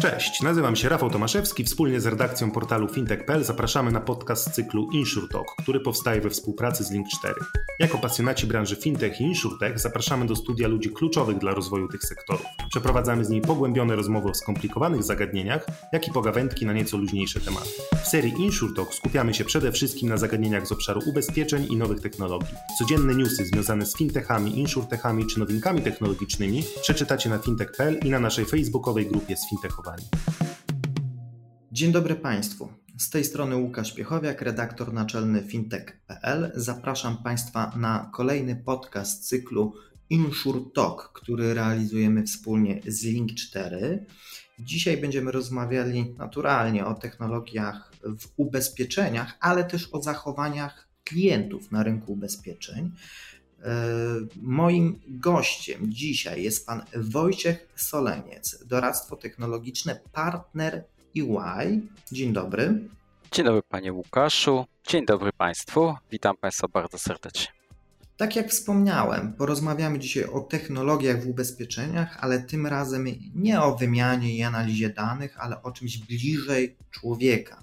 Cześć, nazywam się Rafał Tomaszewski. Wspólnie z redakcją portalu fintech.pl zapraszamy na podcast cyklu InsurTalk, który powstaje we współpracy z Link4. Jako pasjonaci branży fintech i insurtech zapraszamy do studia ludzi kluczowych dla rozwoju tych sektorów. Przeprowadzamy z nimi pogłębione rozmowy o skomplikowanych zagadnieniach, jak i pogawędki na nieco luźniejsze tematy. W serii InsurTalk skupiamy się przede wszystkim na zagadnieniach z obszaru ubezpieczeń i nowych technologii. Codzienne newsy związane z fintechami, insurtechami czy nowinkami technologicznymi przeczytacie na fintech.pl i na naszej facebookowej grupie z Dzień dobry Państwu. Z tej strony Łukasz Piechowiak, redaktor naczelny fintech.pl. Zapraszam Państwa na kolejny podcast cyklu InsurTalk, który realizujemy wspólnie z Link4. Dzisiaj będziemy rozmawiali naturalnie o technologiach w ubezpieczeniach, ale też o zachowaniach klientów na rynku ubezpieczeń. E, moim gościem dzisiaj jest pan Wojciech Soleniec, doradztwo technologiczne, partner EY. Dzień dobry. Dzień dobry panie Łukaszu, dzień dobry państwu, witam państwa bardzo serdecznie. Tak jak wspomniałem, porozmawiamy dzisiaj o technologiach w ubezpieczeniach, ale tym razem nie o wymianie i analizie danych, ale o czymś bliżej człowieka,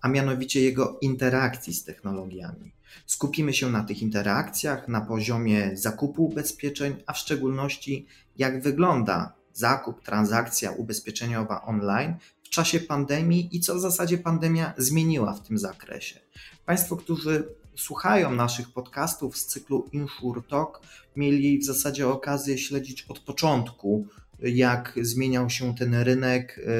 a mianowicie jego interakcji z technologiami. Skupimy się na tych interakcjach na poziomie zakupu ubezpieczeń, a w szczególności jak wygląda zakup, transakcja ubezpieczeniowa online w czasie pandemii i co w zasadzie pandemia zmieniła w tym zakresie. Państwo, którzy słuchają naszych podcastów z cyklu Insure Talk, mieli w zasadzie okazję śledzić od początku, jak zmieniał się ten rynek e,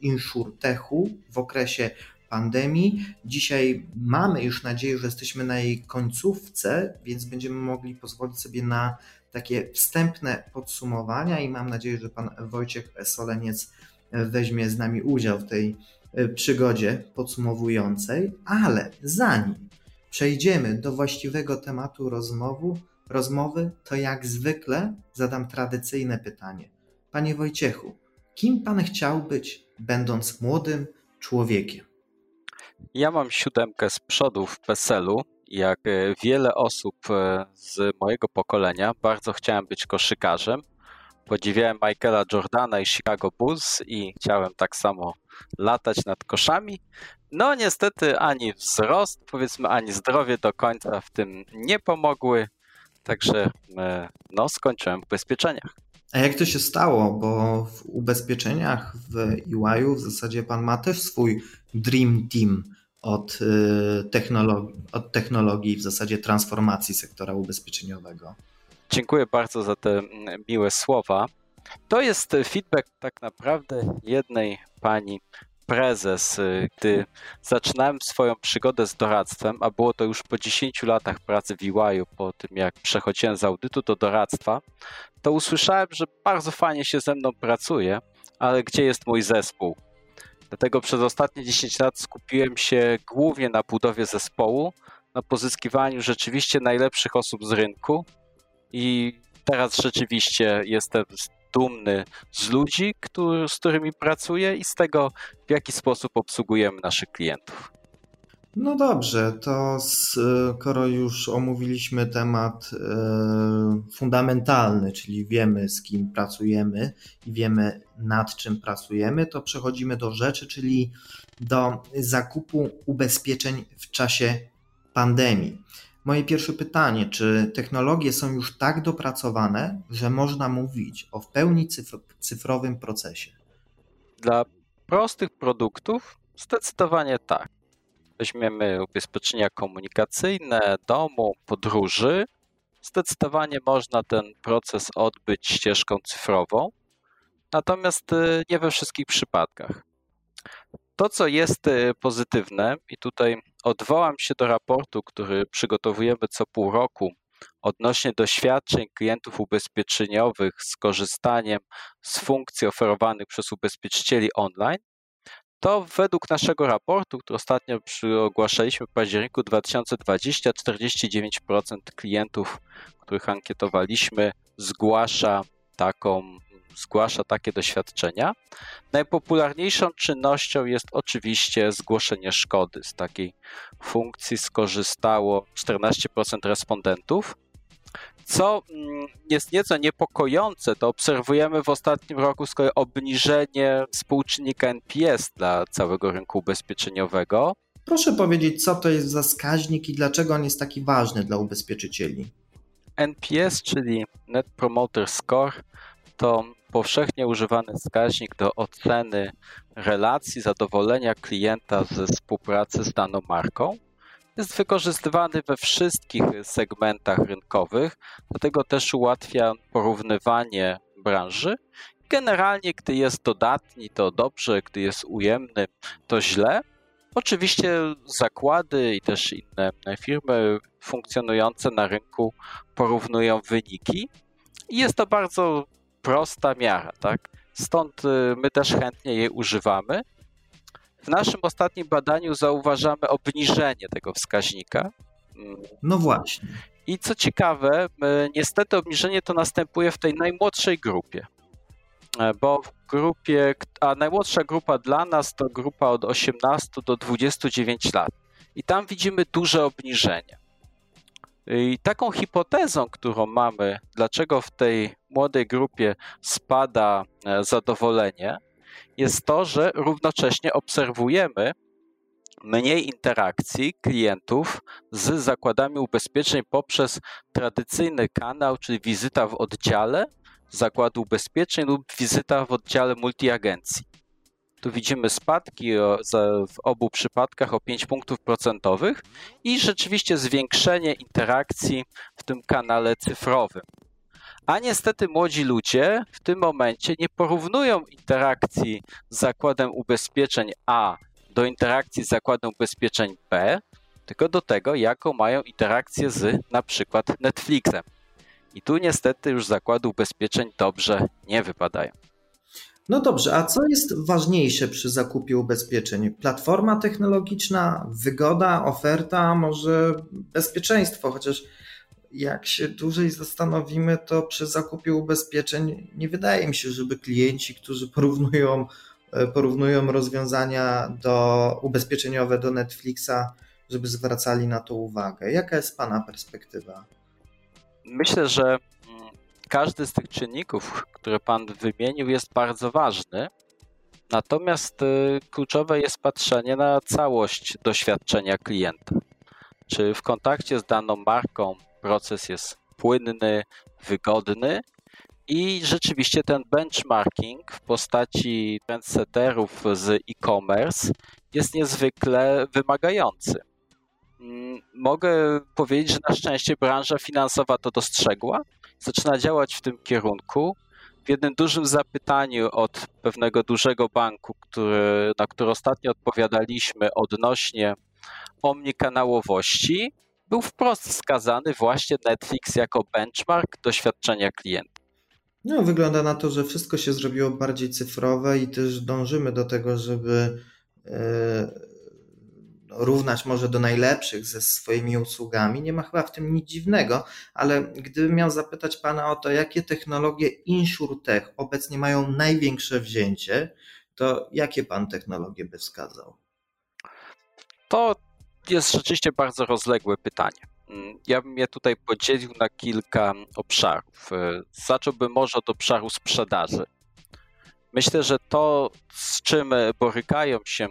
insurtechu w okresie pandemii. Dzisiaj mamy już nadzieję, że jesteśmy na jej końcówce, więc będziemy mogli pozwolić sobie na takie wstępne podsumowania i mam nadzieję, że pan Wojciech Soleniec weźmie z nami udział w tej e, przygodzie podsumowującej, ale zanim przejdziemy do właściwego tematu rozmowy, rozmowy, to jak zwykle zadam tradycyjne pytanie. Panie Wojciechu, kim pan chciał być, będąc młodym człowiekiem? Ja mam siódemkę z przodu w PESEL-u. Jak e, wiele osób e, z mojego pokolenia, bardzo chciałem być koszykarzem. Podziwiałem Michaela Jordana i Chicago Bulls i chciałem tak samo latać nad koszami. No niestety ani wzrost, powiedzmy, ani zdrowie do końca w tym nie pomogły. Także e, no, skończyłem w ubezpieczeniach. A jak to się stało? Bo w ubezpieczeniach w EY w zasadzie pan ma też swój Dream Team od y, technologii, od technologii w zasadzie transformacji sektora ubezpieczeniowego. Dziękuję bardzo za te mm, miłe słowa. To jest feedback tak naprawdę jednej pani prezes, y, gdy zaczynałem swoją przygodę z doradztwem, a było to już po 10 latach pracy w EY, po tym jak przechodziłem z audytu do doradztwa, to usłyszałem, że bardzo fajnie się ze mną pracuje, ale gdzie jest mój zespół? Dlatego przez ostatnie 10 lat skupiłem się głównie na budowie zespołu, na pozyskiwaniu rzeczywiście najlepszych osób z rynku i teraz rzeczywiście jestem dumny z ludzi, który, z którymi pracuję i z tego, w jaki sposób obsługujemy naszych klientów. No dobrze, to skoro już omówiliśmy temat e, fundamentalny, czyli wiemy z kim pracujemy i wiemy nad czym pracujemy, to przechodzimy do rzeczy, czyli do zakupu ubezpieczeń w czasie pandemii. Moje pierwsze pytanie, czy technologie są już tak dopracowane, że można mówić o w pełni cyfrowym procesie? Dla prostych produktów zdecydowanie tak weźmiemy ubezpieczenia komunikacyjne, domu, podróży, zdecydowanie można ten proces odbyć ścieżką cyfrową, natomiast y, nie we wszystkich przypadkach. To, co jest y, pozytywne, i tutaj odwołam się do raportu, który przygotowujemy co pół roku odnośnie doświadczeń klientów ubezpieczeniowych z korzystaniem z funkcji oferowanych przez ubezpieczycieli online, to według naszego raportu, który ostatnio ogłaszaliśmy w październiku 2020, 49% klientów, których ankietowaliśmy, zgłasza taką zgłasza takie doświadczenia. Najpopularniejszą czynnością jest oczywiście zgłoszenie szkody. Z takiej funkcji skorzystało 14% respondentów. Co mm, jest nieco niepokojące, to obserwujemy w ostatnim roku z kolei obniżenie współczynnika NPS dla całego rynku ubezpieczeniowego. Proszę powiedzieć, co to jest za wskaźnik i dlaczego on jest taki ważny dla ubezpieczycieli? NPS, czyli Net Promoter Score, to powszechnie używany wskaźnik do oceny relacji zadowolenia klienta ze współpracy z daną marką. Jest wykorzystywany we wszystkich segmentach rynkowych, dlatego też ułatwia porównywanie branży. Generalnie, gdy jest dodatni, to dobrze, gdy jest ujemny, to źle. Oczywiście zakłady i też inne firmy funkcjonujące na rynku porównują wyniki. Jest to bardzo prosta miara, tak? Stąd y, my też chętnie jej używamy. W naszym ostatnim badaniu zauważamy obniżenie tego wskaźnika. No właśnie. I co ciekawe, niestety obniżenie to następuje w tej najmłodszej grupie. E, bo w grupie, a najmłodsza grupa dla nas to grupa od 18 do 29 lat. I tam widzimy duże obniżenie. I taką hipotezą, którą mamy, dlaczego w tej młodej grupie spada e, zadowolenie, jest to, że równocześnie obserwujemy mniej interakcji klientów z zakładami ubezpieczeń poprzez tradycyjny kanał, czyli wizyta w oddziale zakładu ubezpieczeń lub wizyta w oddziale multiagencji. Tu widzimy spadki w obu przypadkach o 5 punktów procentowych i rzeczywiście zwiększenie interakcji w tym kanale cyfrowym. A niestety młodzi ludzie w tym momencie nie porównują interakcji z zakładem ubezpieczeń A do interakcji z zakładem ubezpieczeń B, tylko do tego, jaką mają interakcję z na przykład Netflixem. I tu niestety już zakłady ubezpieczeń dobrze nie wypadają. No dobrze, a co jest ważniejsze przy zakupie ubezpieczeń? Platforma technologiczna, wygoda, oferta, może bezpieczeństwo? Chociaż jak się dłużej zastanowimy, to przy zakupie ubezpieczeń nie wydaje mi się, żeby klienci, którzy porównują, e, porównują rozwiązania do, ubezpieczeniowe do Netflixa, żeby zwracali na to uwagę. Jaka jest Pana perspektywa? Myślę, że każdy z tych czynników, które Pan wymienił, jest bardzo ważny. Natomiast y, kluczowe jest patrzenie na całość doświadczenia klienta. Czy w kontakcie z daną marką proces jest płynny, wygodny i rzeczywiście ten benchmarking w postaci trendsetterów z e-commerce jest niezwykle wymagający. Mm, mogę powiedzieć, że na szczęście branża finansowa to dostrzegła, zaczyna działać w tym kierunku. W jednym dużym zapytaniu od pewnego dużego banku, który, na które ostatnio odpowiadaliśmy odnośnie omnikanałowości, był wprost wskazany właśnie Netflix jako benchmark doświadczenia klienta. No, wygląda na to, że wszystko się zrobiło bardziej cyfrowe i też dążymy do tego, żeby e, równać może do najlepszych ze swoimi usługami. Nie ma chyba w tym nic dziwnego, ale gdybym miał zapytać Pana o to, jakie technologie InsurTech obecnie mają największe wzięcie, to jakie Pan technologie by wskazał? To jest rzeczywiście bardzo rozległe pytanie. Ja bym je tutaj podzielił na kilka obszarów. Zacząłbym może od obszaru sprzedaży. Myślę, że to, z czym borykają się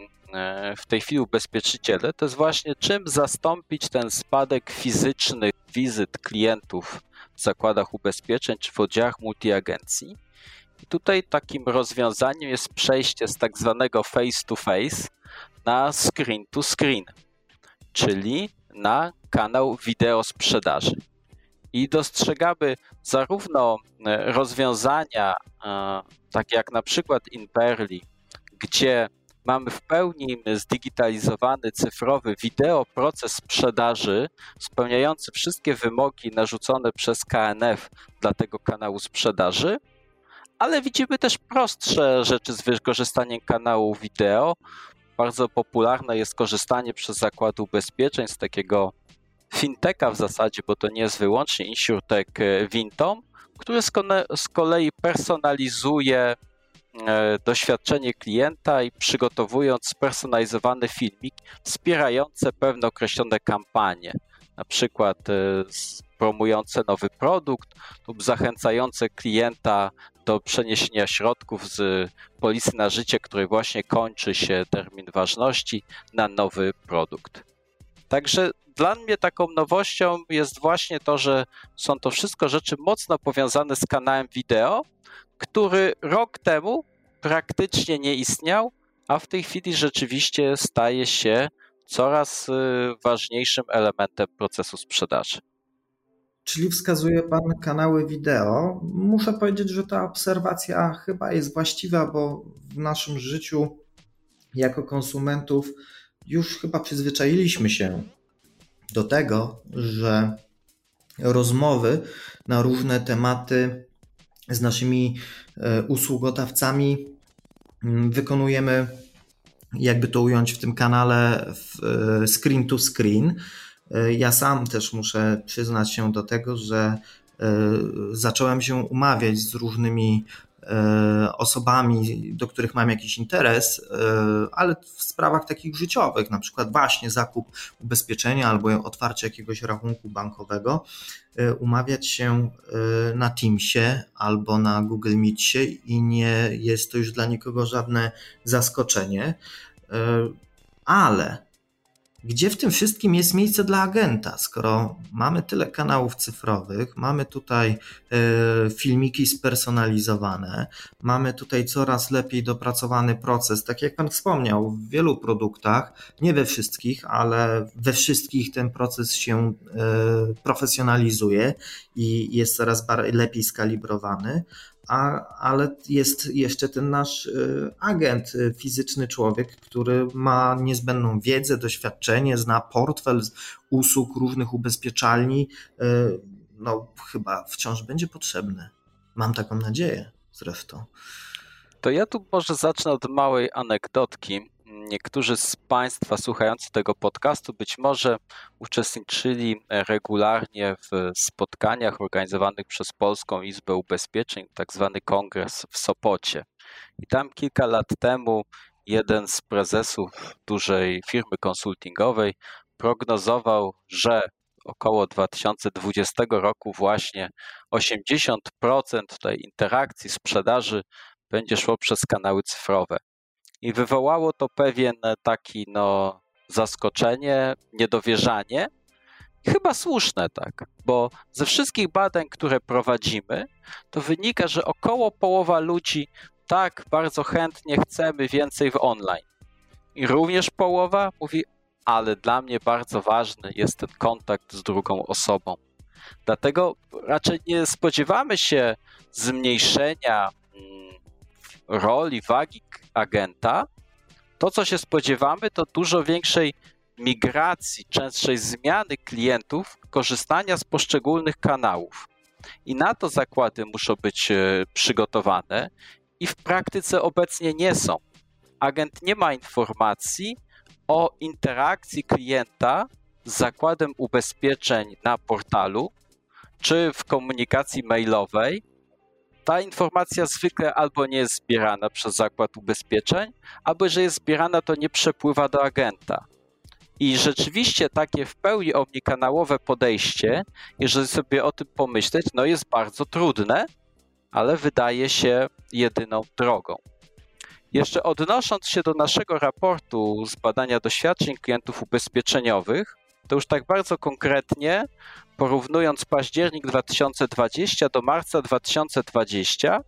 w tej chwili ubezpieczyciele, to jest właśnie czym zastąpić ten spadek fizycznych wizyt klientów w zakładach ubezpieczeń czy w oddziałach multiagencji. I tutaj takim rozwiązaniem jest przejście z tak zwanego face to face na screen to screen, czyli na kanał wideo sprzedaży. I dostrzegamy zarówno e, rozwiązania e, takie jak na przykład Imperli, gdzie mamy w pełni zdigitalizowany cyfrowy wideo proces sprzedaży, spełniający wszystkie wymogi narzucone przez KNF dla tego kanału sprzedaży, ale widzimy też prostsze rzeczy z wykorzystaniem kanału wideo. Bardzo popularne jest korzystanie przez zakłady ubezpieczeń z takiego fintecha w zasadzie, bo to nie jest wyłącznie InsurTech Vintom, który z kolei personalizuje E, doświadczenie klienta i przygotowując spersonalizowany filmik wspierające pewne określone kampanie. Na przykład e, promujące nowy produkt lub zachęcające klienta do przeniesienia środków z polisy na życie, której właśnie kończy się termin ważności, na nowy produkt. Także dla mnie taką nowością jest właśnie to, że są to wszystko rzeczy mocno powiązane z kanałem wideo, który rok temu praktycznie nie istniał, a w tej chwili rzeczywiście staje się coraz y, ważniejszym elementem procesu sprzedaży. Czyli wskazuje Pan kanały wideo. Muszę powiedzieć, że ta obserwacja chyba jest właściwa, bo w naszym życiu jako konsumentów już chyba przyzwyczailiśmy się do tego, że rozmowy na różne tematy z naszymi e, usługodawcami mm, wykonujemy, jakby to ująć w tym kanale, e, screen to screen. E, ja sam też muszę przyznać się do tego, że zacząłem się umawiać z różnymi osobami, do których mam jakiś interes, e, ale w sprawach takich życiowych, na przykład właśnie zakup ubezpieczenia albo otwarcie jakiegoś rachunku bankowego, e, umawiać się na Teamsie albo na Google Meetsie i nie jest to już dla nikogo żadne zaskoczenie. Ale gdzie w tym wszystkim jest miejsce dla agenta, skoro mamy tyle kanałów cyfrowych, mamy tutaj e, filmiki spersonalizowane, mamy tutaj coraz lepiej dopracowany proces, tak jak Pan wspomniał, w wielu produktach, nie we wszystkich, ale we wszystkich ten proces się e, profesjonalizuje i jest coraz lepiej skalibrowany, a, ale jest jeszcze ten nasz y, agent, y, fizyczny człowiek, który ma niezbędną wiedzę, doświadczenie, zna portfel usług różnych ubezpieczalni. Y, no, chyba wciąż będzie potrzebny. Mam taką nadzieję zresztą. To ja tu może zacznę od małej anegdotki niektórzy z Państwa słuchający tego podcastu być może uczestniczyli regularnie w spotkaniach organizowanych przez Polską Izbę Ubezpieczeń, tak zwany kongres w Sopocie. I tam kilka lat temu jeden z prezesów dużej firmy konsultingowej prognozował, że około 2020 roku właśnie 80% tej interakcji, sprzedaży będzie szło przez kanały cyfrowe. I wywołało to pewien taki no, zaskoczenie, niedowierzanie. Chyba słuszne tak, bo ze wszystkich badań, które prowadzimy, to wynika, że około połowa ludzi tak bardzo chętnie chcemy więcej w online. I również połowa mówi, ale dla mnie bardzo ważny jest ten kontakt z drugą osobą. Dlatego raczej nie spodziewamy się zmniejszenia roli, wagi agenta, to co się spodziewamy, to dużo większej migracji, częstszej zmiany klientów, korzystania z poszczególnych kanałów. I na to zakłady muszą być e, przygotowane i w praktyce obecnie nie są. Agent nie ma informacji o interakcji klienta z zakładem ubezpieczeń na portalu czy w komunikacji mailowej, ta informacja zwykle albo nie jest zbierana przez zakład ubezpieczeń, albo że jest zbierana, to nie przepływa do agenta. I rzeczywiście takie w pełni omnikanałowe podejście, jeżeli sobie o tym pomyśleć, no jest bardzo trudne, ale wydaje się jedyną drogą. Jeszcze odnosząc się do naszego raportu z badania doświadczeń klientów ubezpieczeniowych, to już tak bardzo konkretnie, porównując październik 2020 do marca 2020,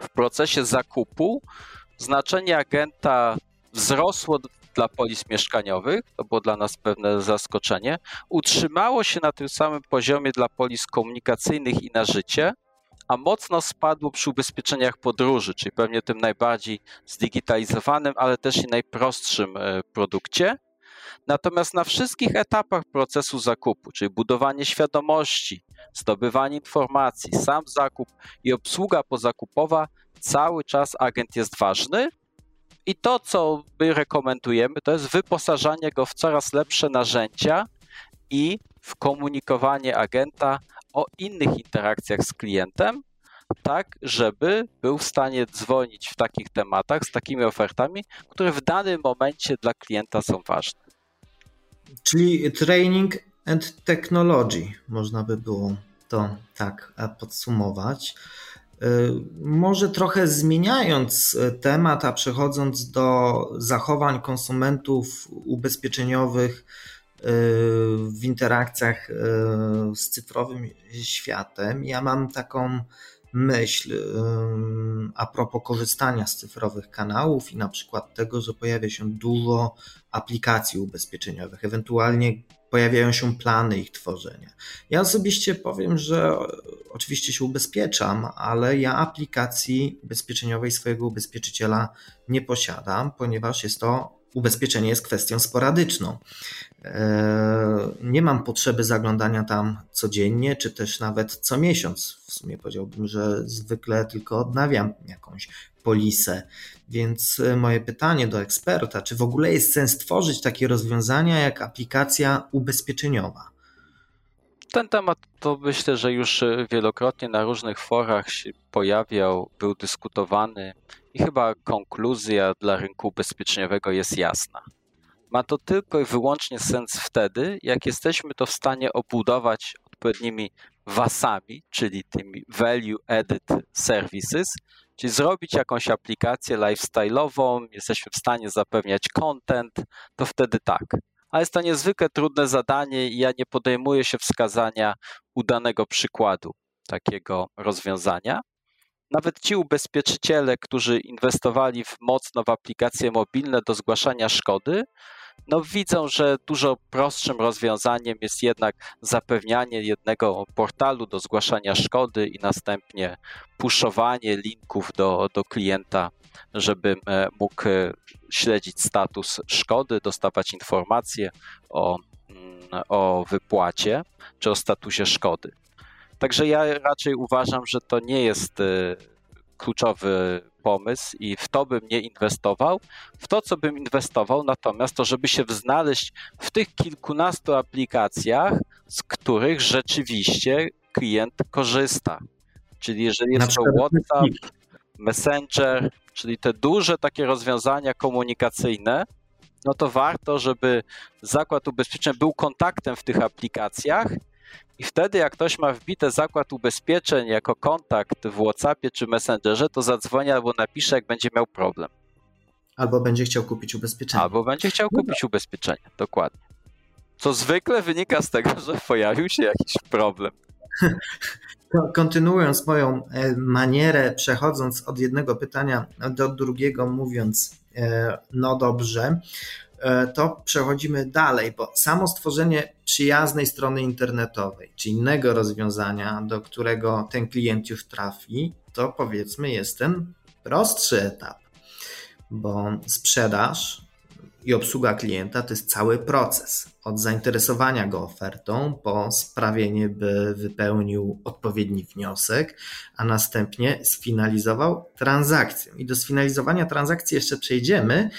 w procesie zakupu znaczenie agenta wzrosło dla polis mieszkaniowych, to było dla nas pewne zaskoczenie, utrzymało się na tym samym poziomie dla polis komunikacyjnych i na życie, a mocno spadło przy ubezpieczeniach podróży, czyli pewnie tym najbardziej zdigitalizowanym, ale też i najprostszym e, produkcie. Natomiast na wszystkich etapach procesu zakupu, czyli budowanie świadomości, zdobywanie informacji, sam zakup i obsługa pozakupowa, cały czas agent jest ważny. I to, co my rekomendujemy, to jest wyposażanie go w coraz lepsze narzędzia i w komunikowanie agenta o innych interakcjach z klientem, tak, żeby był w stanie dzwonić w takich tematach, z takimi ofertami, które w danym momencie dla klienta są ważne. Czyli training and technology, można by było to tak podsumować. Może trochę zmieniając temat, a przechodząc do zachowań konsumentów ubezpieczeniowych w interakcjach z cyfrowym światem, ja mam taką myśl a propos korzystania z cyfrowych kanałów i na przykład tego, że pojawia się dużo aplikacji ubezpieczeniowych, ewentualnie pojawiają się plany ich tworzenia. Ja osobiście powiem, że oczywiście się ubezpieczam, ale ja aplikacji ubezpieczeniowej swojego ubezpieczyciela nie posiadam, ponieważ jest to ubezpieczenie jest kwestią sporadyczną. E, nie mam potrzeby zaglądania tam codziennie, czy też nawet co miesiąc. W sumie powiedziałbym, że zwykle tylko odnawiam jakąś polisę. Więc e, moje pytanie do eksperta, czy w ogóle jest sens tworzyć takie rozwiązania jak aplikacja ubezpieczeniowa? Ten temat to myślę, że już e, wielokrotnie na różnych forach się pojawiał, był dyskutowany i chyba konkluzja dla rynku ubezpieczeniowego jest jasna. Ma to tylko i wyłącznie sens wtedy, jak jesteśmy to w stanie obudować odpowiednimi wasami, czyli tymi value added services, czyli zrobić jakąś aplikację lifestyle'ową, jesteśmy w stanie zapewniać content, to wtedy tak. Ale jest to niezwykle trudne zadanie i ja nie podejmuję się wskazania udanego przykładu takiego rozwiązania. Nawet ci ubezpieczyciele, którzy inwestowali w mocno w aplikacje mobilne do zgłaszania szkody, no widzą, że dużo prostszym rozwiązaniem jest jednak zapewnianie jednego portalu do zgłaszania szkody i następnie puszowanie linków do, do klienta, żeby e, mógł e, śledzić status szkody, dostawać informacje o, mm, o wypłacie czy o statusie szkody. Także ja raczej uważam, że to nie jest e, kluczowy pomysł i w to bym nie inwestował. W to, co bym inwestował, natomiast to, żeby się znaleźć w tych kilkunastu aplikacjach, z których rzeczywiście klient korzysta. Czyli jeżeli jest to WhatsApp, Messenger, czyli te duże takie rozwiązania komunikacyjne, no to warto, żeby zakład ubezpieczeń był kontaktem w tych aplikacjach i wtedy, jak ktoś ma wbite zakład ubezpieczeń jako kontakt w WhatsAppie czy Messengerze, to zadzwoni albo napisze, jak będzie miał problem. Albo będzie chciał kupić ubezpieczenie. Albo będzie chciał no kupić ubezpieczenie, dokładnie. Co zwykle wynika z tego, że pojawił się jakiś problem. Kontynuując moją e, manierę, przechodząc od jednego pytania do drugiego, mówiąc, e, no dobrze, to przechodzimy dalej, bo samo stworzenie przyjaznej strony internetowej, czy innego rozwiązania, do którego ten klient już trafi, to powiedzmy jest ten prostszy etap, bo sprzedaż i obsługa klienta to jest cały proces. Od zainteresowania go ofertą, po sprawienie, by wypełnił odpowiedni wniosek, a następnie sfinalizował transakcję. I do sfinalizowania transakcji jeszcze przejdziemy,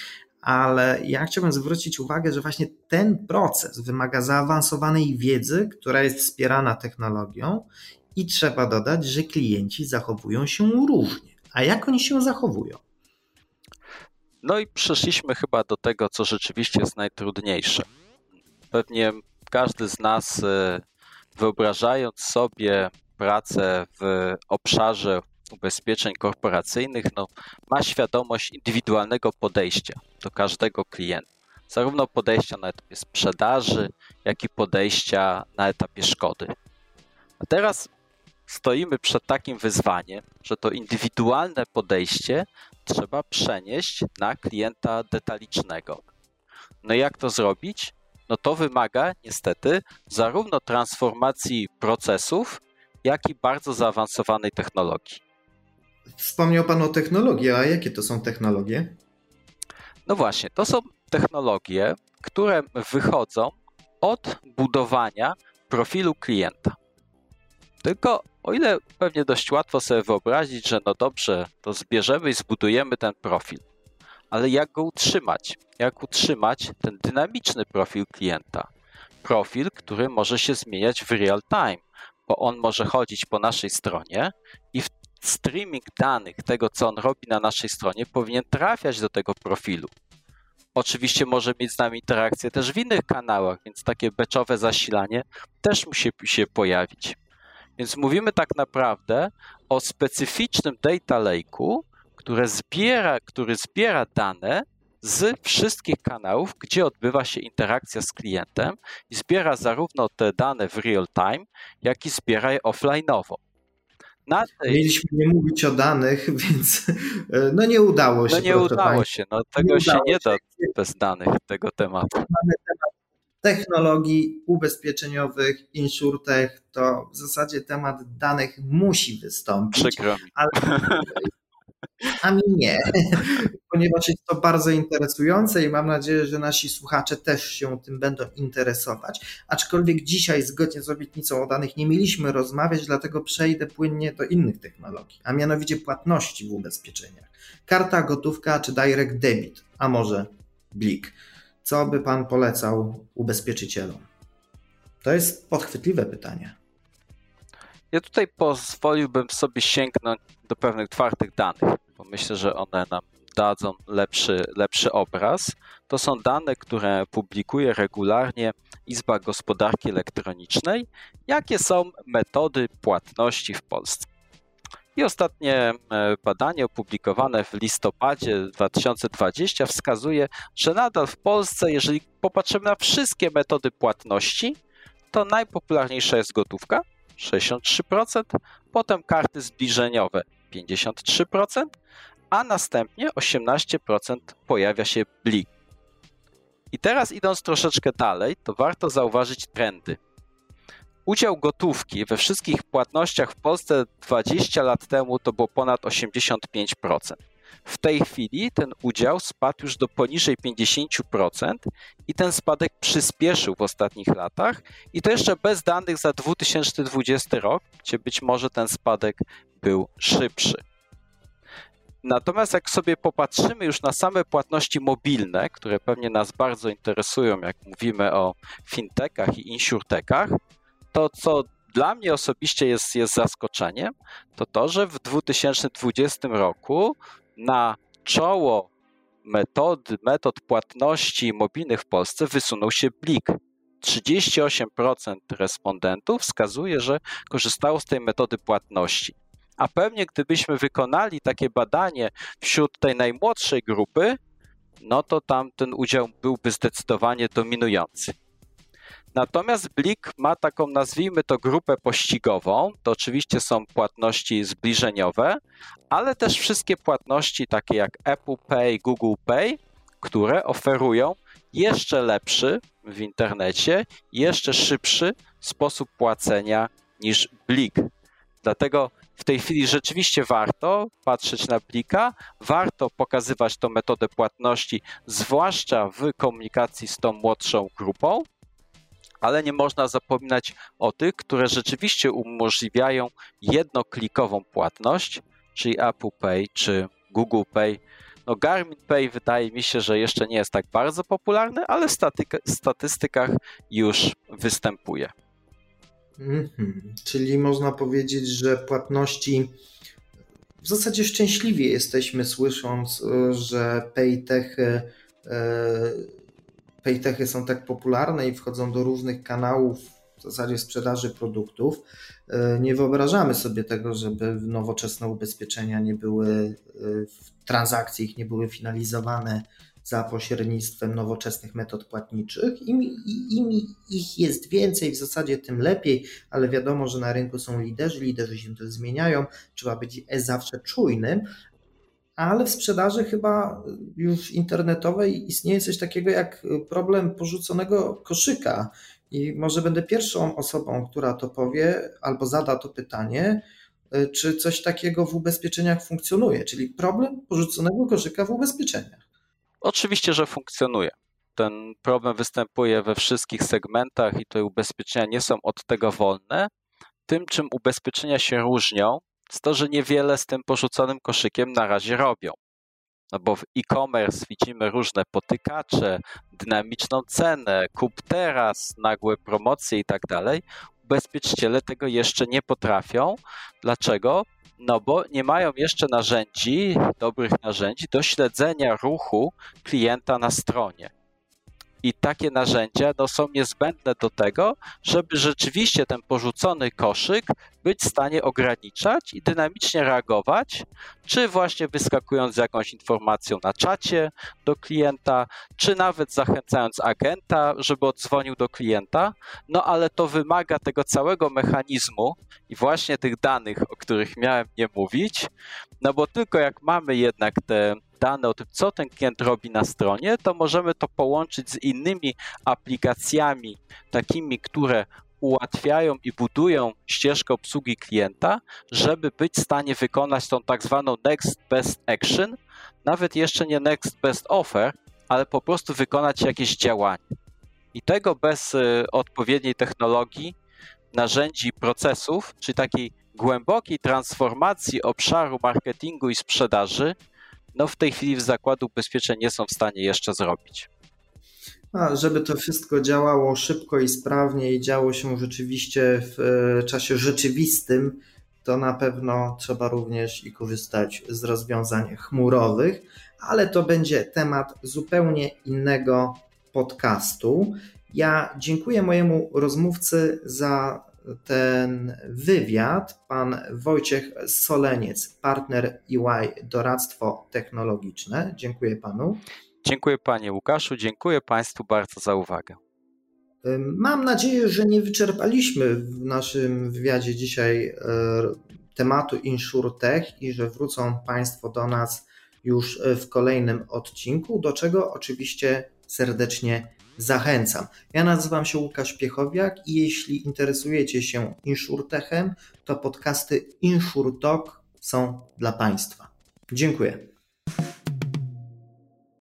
ale ja chciałbym zwrócić uwagę, że właśnie ten proces wymaga zaawansowanej wiedzy, która jest wspierana technologią i trzeba dodać, że klienci zachowują się różnie. A jak oni się zachowują? No i przeszliśmy chyba do tego, co rzeczywiście jest najtrudniejsze. Pewnie każdy z nas, e, wyobrażając sobie pracę w obszarze ubezpieczeń korporacyjnych no, ma świadomość indywidualnego podejścia do każdego klienta. Zarówno podejścia na etapie sprzedaży, jak i podejścia na etapie szkody. A teraz stoimy przed takim wyzwaniem, że to indywidualne podejście trzeba przenieść na klienta detalicznego. No i jak to zrobić? No to wymaga niestety zarówno transformacji procesów, jak i bardzo zaawansowanej technologii. Wspomniał Pan o technologii, a jakie to są technologie? No właśnie, to są technologie, które wychodzą od budowania profilu klienta. Tylko o ile pewnie dość łatwo sobie wyobrazić, że no dobrze, to zbierzemy i zbudujemy ten profil, ale jak go utrzymać? Jak utrzymać ten dynamiczny profil klienta? Profil, który może się zmieniać w real time, bo on może chodzić po naszej stronie i w streaming danych tego, co on robi na naszej stronie, powinien trafiać do tego profilu. oczywiście może mieć z nami interakcję też w innych kanałach, więc takie beczowe zasilanie też musi się pojawić. Więc mówimy tak naprawdę o specyficznym data lake'u, zbiera, który zbiera dane z wszystkich kanałów, gdzie odbywa się interakcja z klientem i zbiera zarówno te dane w real time, jak i zbiera je offline'owo. Tej... Mieliśmy nie mówić o danych, więc e, no nie udało się. No nie udało się, no tego nie się nie da bez danych tego tematu. Mamy temat technologii ubezpieczeniowych, insurtech, to w zasadzie temat danych musi wystąpić. Przykro mi. Ale a mi nie, ponieważ jest to bardzo interesujące i mam nadzieję, że nasi słuchacze też się tym będą interesować. Aczkolwiek dzisiaj, zgodnie z obietnicą o danych, nie mieliśmy rozmawiać, dlatego przejdę płynnie do innych technologii, a mianowicie płatności w ubezpieczeniach. Karta gotówka czy direct debit, a może blik. Co by Pan polecał ubezpieczycielom? To jest podchwytliwe pytanie. Ja tutaj pozwoliłbym sobie sięgnąć do pewnych twardych danych, bo myślę, że one nam dadzą lepszy, lepszy obraz. To są dane, które publikuje regularnie Izba Gospodarki Elektronicznej, jakie są metody płatności w Polsce. I ostatnie e, badanie opublikowane w listopadzie 2020 wskazuje, że nadal w Polsce, jeżeli popatrzymy na wszystkie metody płatności, to najpopularniejsza jest gotówka 63%, potem karty zbliżeniowe 53%, a następnie 18% pojawia się blik. I teraz idąc troszeczkę dalej, to warto zauważyć trendy. Udział gotówki we wszystkich płatnościach w Polsce 20 lat temu to było ponad 85%. W tej chwili ten udział spadł już do poniżej 50% i ten spadek przyspieszył w ostatnich latach i to jeszcze bez danych za 2020 rok, gdzie być może ten spadek był szybszy. Natomiast jak sobie popatrzymy już na same płatności mobilne, które pewnie nas bardzo interesują, jak mówimy o fintechach i insurtechach, to co dla mnie osobiście jest, jest zaskoczeniem, to to, że w 2020 roku na czoło metod, metod płatności mobilnych w Polsce wysunął się Blik. 38% respondentów wskazuje, że korzystało z tej metody płatności. A pewnie gdybyśmy wykonali takie badanie wśród tej najmłodszej grupy, no to tam ten udział byłby zdecydowanie dominujący. Natomiast Blik ma taką, nazwijmy to, grupę pościgową. To oczywiście są płatności zbliżeniowe, ale też wszystkie płatności takie jak Apple Pay, Google Pay, które oferują jeszcze lepszy w internecie, jeszcze szybszy sposób płacenia niż Blik. Dlatego w tej chwili rzeczywiście warto patrzeć na Blika, warto pokazywać tą metodę płatności, zwłaszcza w komunikacji z tą młodszą grupą, ale nie można zapominać o tych, które rzeczywiście umożliwiają jednoklikową płatność, czyli Apple Pay czy Google Pay. No Garmin Pay wydaje mi się, że jeszcze nie jest tak bardzo popularny, ale w statystykach już występuje. Mm-hmm. Czyli można powiedzieć, że płatności w zasadzie szczęśliwie jesteśmy słysząc, że Paytech paytechy są tak popularne i wchodzą do różnych kanałów w zasadzie sprzedaży produktów, e, nie wyobrażamy sobie tego, żeby nowoczesne ubezpieczenia nie były, e, transakcje ich nie były finalizowane za pośrednictwem nowoczesnych metod płatniczych. Im, Im ich jest więcej, w zasadzie tym lepiej, ale wiadomo, że na rynku są liderzy, liderzy się też zmieniają, trzeba być zawsze czujnym, ale w sprzedaży chyba już internetowej istnieje coś takiego jak problem porzuconego koszyka. I może będę pierwszą osobą, która to powie albo zada to pytanie, czy coś takiego w ubezpieczeniach funkcjonuje, czyli problem porzuconego koszyka w ubezpieczeniach. Oczywiście, że funkcjonuje. Ten problem występuje we wszystkich segmentach i te ubezpieczenia nie są od tego wolne. Tym, czym ubezpieczenia się różnią, jest to, że niewiele z tym porzuconym koszykiem na razie robią. No bo w e-commerce widzimy różne potykacze, dynamiczną cenę, kup teraz, nagłe promocje i tak dalej. Ubezpieczyciele tego jeszcze nie potrafią. Dlaczego? No bo nie mają jeszcze narzędzi, dobrych narzędzi do śledzenia ruchu klienta na stronie. I takie narzędzia no, są niezbędne do tego, żeby rzeczywiście ten porzucony koszyk być w stanie ograniczać i dynamicznie reagować, czy właśnie wyskakując z jakąś informacją na czacie do klienta, czy nawet zachęcając agenta, żeby odzwonił do klienta. No ale to wymaga tego całego mechanizmu i właśnie tych danych, o których miałem nie mówić, no bo tylko jak mamy jednak te dane o tym, co ten klient robi na stronie, to możemy to połączyć z innymi aplikacjami, takimi, które ułatwiają i budują ścieżkę obsługi klienta, żeby być w stanie wykonać tą tak zwaną next best action, nawet jeszcze nie next best offer, ale po prostu wykonać jakieś działanie. I tego bez y, odpowiedniej technologii, narzędzi, procesów, czy takiej głębokiej transformacji obszaru marketingu i sprzedaży, no w tej chwili w zakładu ubezpieczeń nie są w stanie jeszcze zrobić. A żeby to wszystko działało szybko i sprawnie i działo się rzeczywiście w e, czasie rzeczywistym, to na pewno trzeba również i korzystać z rozwiązań chmurowych, ale to będzie temat zupełnie innego podcastu. Ja dziękuję mojemu rozmówcy za ten wywiad pan Wojciech Soleniec, partner EY Doradztwo Technologiczne. Dziękuję panu. Dziękuję panie Łukaszu, dziękuję państwu bardzo za uwagę. Mam nadzieję, że nie wyczerpaliśmy w naszym wywiadzie dzisiaj e, tematu InsurTech i że wrócą Państwo do nas już w kolejnym odcinku, do czego oczywiście serdecznie zachęcam. Ja nazywam się Łukasz Piechowiak i jeśli interesujecie się InsurTechem, to podcasty InsurTalk są dla Państwa. Dziękuję.